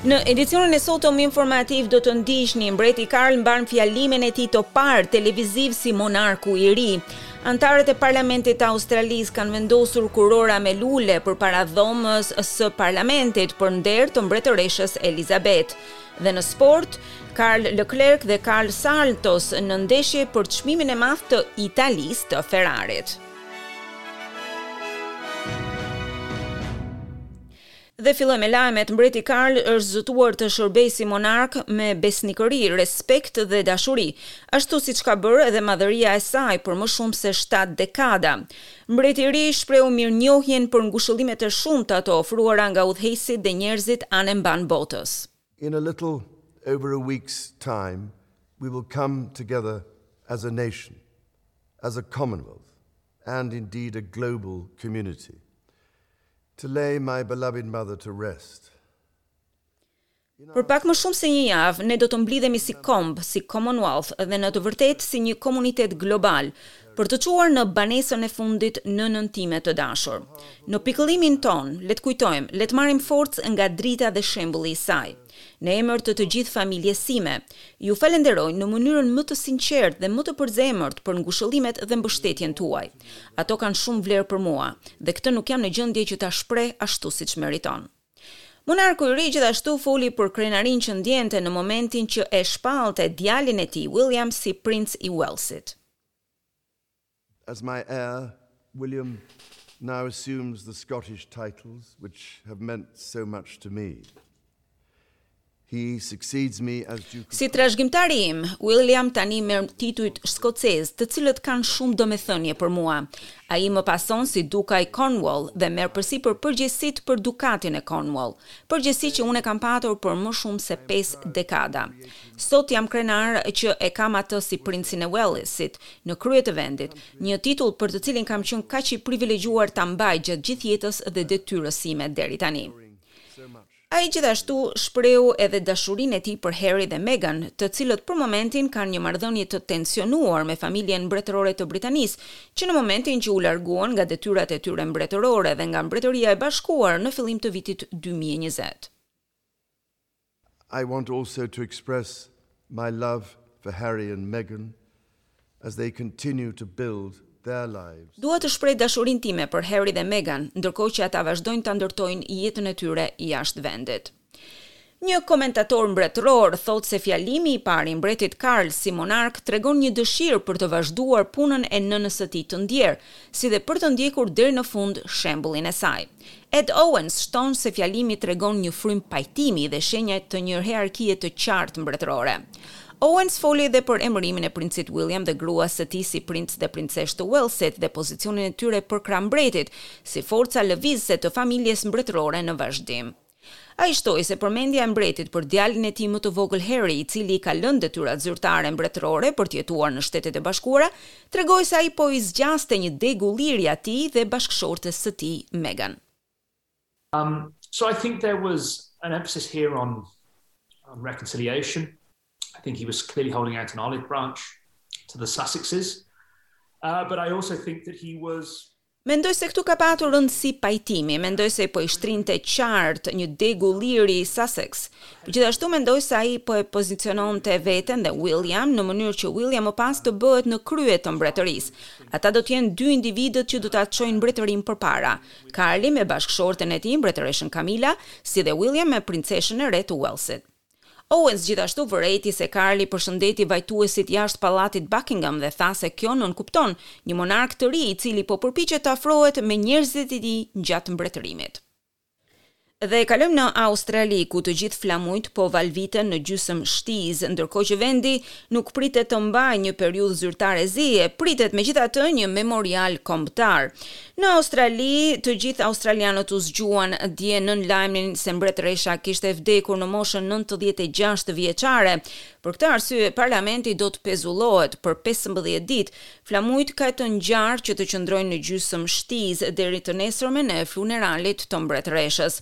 Në edicionin e sotëm informativ do të ndiqni mbreti Karl mban fjalimin e tij të parë televiziv si monarku i ri. Anëtarët e parlamentit të Australisë kanë vendosur kurora me lule përpara dhomës së parlamentit për nder të mbretëreshës Elizabeth. Dhe në sport, Karl Leclerc dhe Karl Saltos në ndeshje për çmimin e madh të Italisë të Ferrarit. Dhe filloj me lajmet, mbreti Karl është zotuar të shërbejë si monark me besnikëri, respekt dhe dashuri, ashtu siç ka bërë edhe madhëria e saj për më shumë se 7 dekada. Mbreti i ri shprehu mirënjohjen për ngushëllimet e shumta të ofruara nga udhëheqësit dhe njerëzit anë e mbanë botës. In a little over a week's time we will come together as a nation, as a commonwealth and indeed a global community to lay my beloved mother to rest. Për pak më shumë se një javë, ne do të mblidhemi si komb, si Commonwealth dhe në të vërtetë si një komunitet global, për të çuar në banesën e fundit nënën time të dashur. Në pikëllimin tonë, le të kujtojmë, le të marrim forcë nga drita dhe shembulli i saj. Në emër të të gjithë familjes sime, ju falënderoj në mënyrën më të sinqertë dhe më të përzemërt për ngushëllimet dhe mbështetjen tuaj. Ato kanë shumë vlerë për mua, dhe këtë nuk jam në gjendje që ta shpreh ashtu siç meriton. Monarku i ri gjithashtu foli për krenarinë që ndjente në momentin që e shpallte djalin e tij, William si princ i Uellsit. As my heir, William now assumes the Scottish titles which have meant so much to me. Si trashëgimtari im, William tani merr titujt skocezë, të cilët kanë shumë domethënie për mua. Ai më pason si Duka i Cornwall dhe merr përsipër përgjegjësitë për Dukatin e Cornwall, përgjegjësi që unë e kam patur për më shumë se pesë dekada. Sot jam krenar që e kam atë si Princin e Uellsit, në krye të vendit, një titull për të cilin kam qenë kaq i privilegjuar ta mbaj gjatë gjithë jetës dhe detyrës sime deri tani. Ai gjithashtu shprehu edhe dashurinë e tij për Harry dhe Meghan, të cilët për momentin kanë një marrëdhënie të tensionuar me familjen mbretërore të Britanisë, që në momentin që u larguan nga detyrat e tyre mbretërore dhe nga Mbretëria e Bashkuar në fillim të vitit dy mijë e njëzet. I want also to express my love for Harry and Meghan Dua të shpreh dashurinë time për Harry dhe Meghan, ndërkohë që ata vazhdojnë ta ndërtojnë jetën e tyre jashtë vendit. Një komentator mbretëror thotë se fjalimi i parë i Mbretit Karl si monark tregon një dëshirë për të vazhduar punën e nënës së tij të ndjerë, si dhe për të ndjekur deri në fund shembullin e saj. Ed Owens shton se fjalimi tregon një frymë pajtimi dhe shenja të një hierarkie të qartë mbretërore. Owens foli edhe për emërimin e Princit William dhe gruas së tij si Princ dhe Princeshë të Uellsit dhe pozicionin e tyre përkrah mbretit, si forca lëvizëse të familjes mbretërore në vazhdim. Ai shtoi se përmendja e mbretit për djalin e tij më të vogël Harry, i cili i ka lënë detyrat zyrtare mbretërore për të jetuar në Shtetet e Bashkuara, tregoi se ai po i zgjaste një degë ulliri atij dhe bashkëshortes së tij, Meghan. Um, so I think there was an emphasis here on um, reconciliation. I think he was clearly holding out an olive branch to the Sussexes. Uh, but I also think that he was Mendoj se këtu ka patur rëndësi pajtimi, mendoj se po i shtrinte qartë një degë ulliri Sussex. Gjithashtu mendoj se ai po e poziciononte veten dhe William në mënyrë që William më pas të bëhet në krye të mbretërisë. Ata do të jenë dy individët që do ta çojnë mbretërinë përpara, Karli me bashkëshorten e tij, mbretëreshën Camilla, si dhe William me princeshën e re të Uellsit. Owens gjithashtu vërejti se Karli përshëndeti vajtuesit jashtë pallatit Buckingham dhe tha se kjo nënkupton një monark të ri i cili po përpiqet të afrohet me njerëzit e tij gjatë mbretërimit. Dhe kalojmë në Australi, ku të gjithë flamujt po valviten në gjysëm shtizë, ndërkohë që vendi nuk pritet të mbajë një periudhë zyrtare zie, pritet megjithatë një memorial kombëtar. Në Australi, të gjithë australianët u zgjuan dje nën lajmin se mbretëresha kishte vdekur në moshën nëntëdhjetë e gjashtë vjeçare. Për këtë arsye, parlamenti do të pezullohet për pesëmbëdhjetë ditë. Flamujt ka të ngjarë që të qëndrojnë në gjysmë shtizë deri të nesërmen e funeralit të mbretëreshës.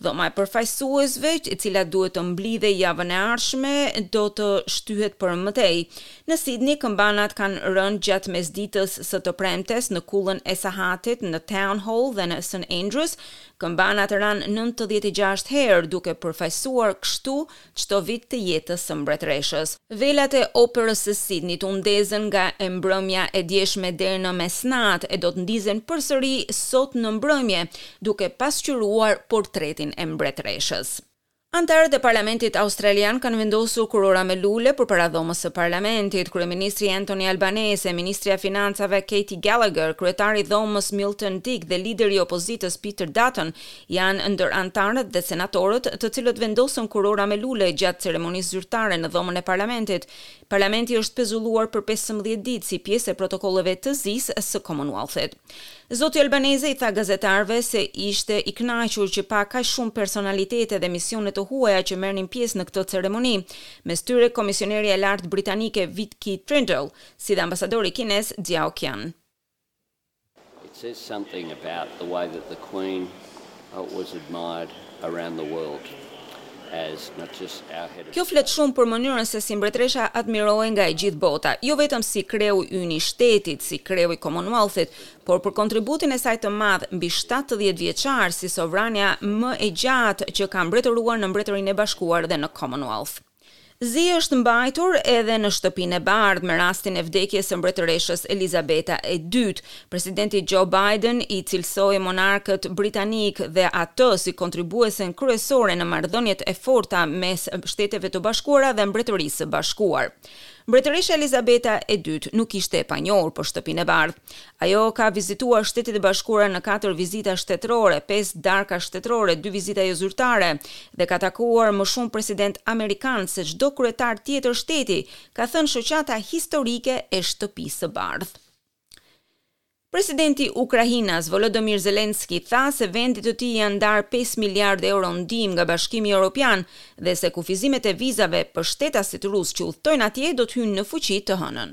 Dhoma e Përfaqësuesve, e cila duhet të mblidhej javën e ardhshme, do të shtyhet për më tej. Në Sidni, këmbanat kanë rënë gjatë mesditës së të premtes në kullën e sahatit në Town Hall dhe në St Andrews, këmbanat ranë nëntëdhjetë e gjashtë herë, duke përfaqësuar kështu çdo vit të jetës së mbretëreshës. Velat e Operës së Sidneit u ndezën nga e mbrëmja e djeshme deri në mesnatë e do të ndizen përsëri sot në mbrëmje, duke pasqyruar portretin e mbretëreshës. Anëtarët e parlamentit australian kanë vendosur kurora me lule përpara Dhomës së Parlamentit. Kryeministri Anthony Albanese, ministrja e Financave Katy Gallagher, kryetari i Dhomës Milton Dick dhe lideri i opozitës Peter Dutton janë ndër anëtarët dhe senatorët të cilët vendosën kurora me lule gjatë ceremonisë zyrtare në Dhomën e Parlamentit. Parlamenti është pezulluar për pesëmbëdhjetë ditë si pjesë e protokolleve të Zisë së Commonwealth-it. Zoti Albanese i tha gazetarëve se ishte i kënaqur që pa kaq shumë personalitete dhe misione të huaja që merrnin pjesë në këtë ceremoni, mes tyre Komisionerja e Lartë britanike Vicki Treadell, si dhe ambasadori kinez Xiao Qian. Kjo flet shumë për mënyrën se si mbretëresha admirohej nga e gjithë bota, jo vetëm si kreu ynë i shtetit, si kreu i Commonwealth-it, por për kontributin e saj të madh mbi shtatëdhjetë vjeçar si sovrania më e gjatë që ka mbretëruar në Mbretërinë e Bashkuar dhe në Commonwealth. Zi është mbajtur edhe në Shtëpinë e Bardhë me rastin e vdekjes së Mbretëreshës Elizabeta e Dytë. Presidenti Joe Biden i cilësoi monarkët britanikë dhe atë si kontribuesen kryesore në marrëdhëniet e forta mes Shteteve të Bashkuara dhe Mbretërisë së Bashkuar. Mbretëresha Elizabeta e Dytë nuk ishte e panjohur për Shtëpinë e Bardhë. Ajo ka vizituar Shtetet e Bashkuara në katër vizita shtetërore, pesë darka shtetërore, dy vizita jozyrtare dhe ka takuar më shumë presidentë amerikanë se çdo kryetar tjetër shteti, ka thënë shoqata historike e Shtëpisë së Bardhë. Presidenti ukrainas, Volodymyr Zelensky, tha se vendit të tij janë ndarë pesë miliardë euro ndihmë nga Bashkimi Europian dhe se kufizimet e vizave për shtetasit rusë që udhëtojnë atje do të hyjnë në fuqi të hënën.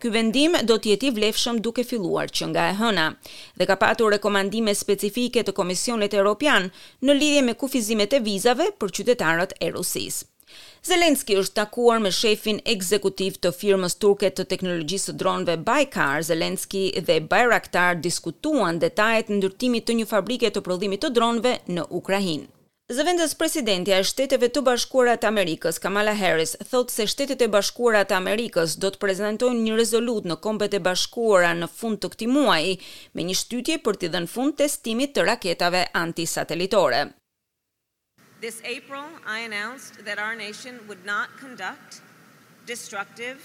Ky vendim do të jetë i vlefshëm duke filluar që nga e hëna dhe ka patur rekomandime specifike të Komisionit Europian në lidhje me kufizimet e vizave për qytetarët e Rusisë. Zelensky është takuar me shefin ekzekutiv të firmës turke të teknologjisë të dronëve Baykar, Zelensky dhe Bayraktar diskutuan detajet e ndërtimit të një fabrike të prodhimit të dronëve në Ukrainë. Zëvendëspresidentja e Shteteve të Bashkuara të Amerikës, Kamala Harris, thotë se Shtetet e Bashkuara të Amerikës do të prezentojnë një rezolutë në Kombet e Bashkuara në fund të këtij muaji, me një shtytje për t'i dhënë fund testimit të raketave anti-satelitore. This April I announced that our nation would not conduct destructive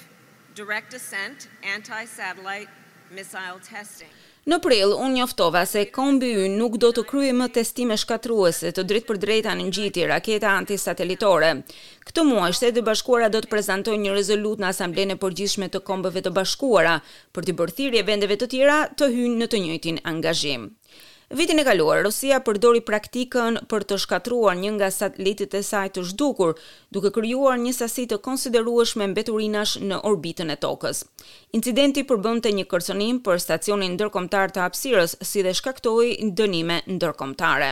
direct-ascent anti-satellite missile testing. Në prill, unë njoftova se kombi ynë nuk do të kryejë më testime shkatërruese të drejtpërdrejta në ngjitje, raketa antisatelitore. Këtë muaj, Shtetet e Bashkuara do të prezantojnë një rezolutë në Asamblenë e Përgjithshme të Kombeve të Bashkuara, për t'i bërë thirrje vendeve të tjera të hyjnë në të njëjtin angazhim. Vitin e kaluar, Rusia përdori praktikën për të shkatërruar një nga satelitët e saj të zhdukur, duke krijuar një sasi të konsiderueshme mbeturinash në orbitën e Tokës. Incidenti përbënte një kërcënim për stacionin ndërkombëtar të hapësirës, si dhe shkaktoi dënime ndërkombëtare.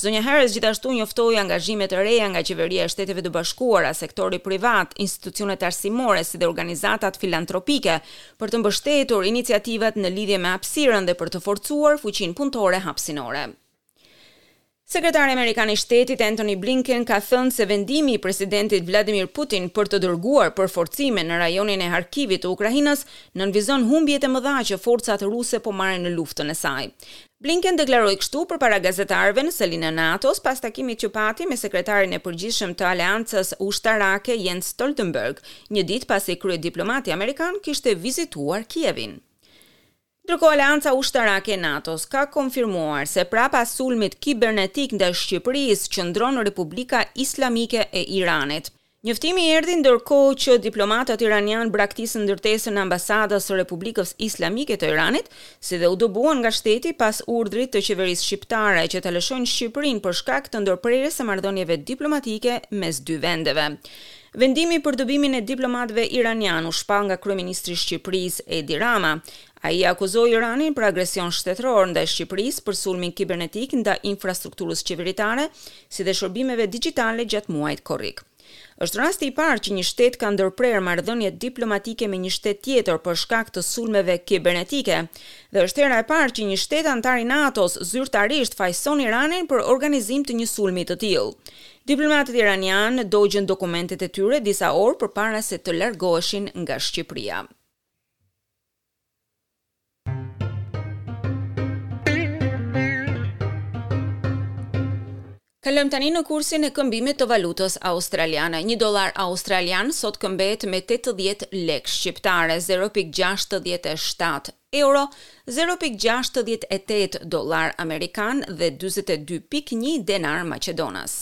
Zonja Harris gjithashtu njoftoi angazhime të reja nga Qeveria e Shteteve të Bashkuara, sektori privat, institucionet arsimore si dhe organizatat filantropike për të mbështetur iniciativat në lidhje me hapësirën dhe për të forcuar fuqinë punëtore hapësinore. Sekretari amerikan i Shtetit, Antony Blinken, ka thënë se vendimi i presidentit Vladimir Putin për të dërguar përforcime në rajonin e Harkivit të Ukrainës nënvizon humbjet e mëdha që forcat ruse po marrin në luftën e saj. Blinken deklaroi kështu përpara gazetarëve në selinë e NATO-s pas takimit që pati me sekretarin e përgjithshëm të Aleancës Ushtarake, Jens Stoltenberg, një ditë pasi kryediplomati amerikan kishte vizituar Kievin. Ndërkohë aleanca ushtarake e NATO-s ka konfirmuar se prapa sulmit kibernetik ndaj Shqipërisë qëndron Republika Islamike e Iranit. Njoftimi erdhi ndërkohë që diplomatët iranianë braktisën ndërtesën e ambasadës së Republikës Islamike të Iranit, si dhe u dëbuan nga shteti pas urdhrit të qeverisë shqiptare që ta lëshojnë Shqipërinë për shkak të ndërprerjes së marrëdhënieve diplomatike mes dy vendeve. Vendimi për dëbimin e diplomatëve iranianë u shpall nga kryeministri i Shqipërisë, Edi Rama. Ai akuzoi Iranin për agresion shtetëror ndaj Shqipërisë për sulmin kibernetik ndaj infrastrukturës qeveritare, si dhe shërbimeve digjitale gjatë muajit korrik. Është rasti i parë që një shtet ka ndërprerë marrëdhënie diplomatike me një shtet tjetër për shkak të sulmeve kibernetike dhe është hera e parë që një shtet anëtar i NATO-s zyrtarisht fajëson Iranin për organizim të një sulmi të tillë. Diplomatët iranianë dogjën dokumentet e tyre disa orë përpara se të largoheshin nga Shqipëria. Kalojmë tani në kursin e këmbimit të valutës australiane. Një dollar australian sot këmbehet me 80 lekë shqiptare, 0.67 euro, zero pikë gjashtëdhjetë e tetë dollarë amerikanë dhe dyzet e dy pikë një denarë maqedonas.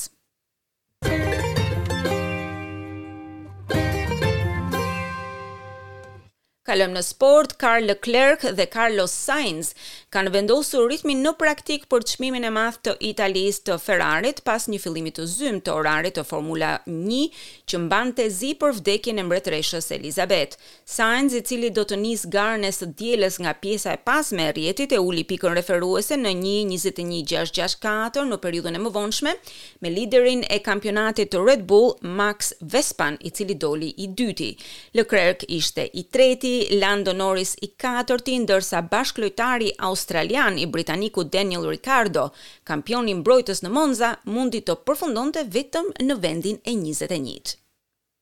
Kalojmë në sport, Charles Leclerc dhe Carlos Sainz kanë vendosur ritmin në praktikë për çmimin e madh të Italisë të Ferrarit pas një fillimi të zymtë të orarit të Formula 1 që mbante zi për vdekjen e mbretëreshës Elizabeth. Sainz, i cili do të nisë garën e së dielës nga pjesa e pasme e rrjetit, e uli pikën referuese në një njëzet e një gjashtë gjashtë katër në periudhën e mëvonshme, me liderin e kampionatit të Red Bull, Max Verstappen, i cili doli i dyti. Leclerc ishte i treti, Lando Norris i katërti, ndërsa bashkëlojtari australian i britanikut Daniel Ricciardo, kampioni mbrojtës në Monza, mundi të përfundonte vetëm në vendin e njëzet e njëtë.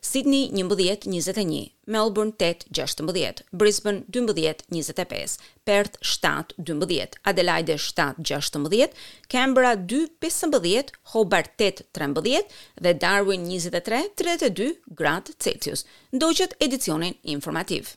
Sidni, njëmbëdhjetë, njëzet e një, Melburn, tetë, gjashtëmbëdhjetë, Brisben, dymbëdhjetë, njëzet e pesë, Perth, shtatë, dymbëdhjetë, Adelaide, shtatë, gjashtëmbëdhjetë, Kanberra, dy, pesëmbëdhjetë, Hobart, tetë, trembëdhjetë, dhe Darwin, njëzet e tre, tridhjetë e dy, gradë Celsius. Ndoqët edicionin informativ.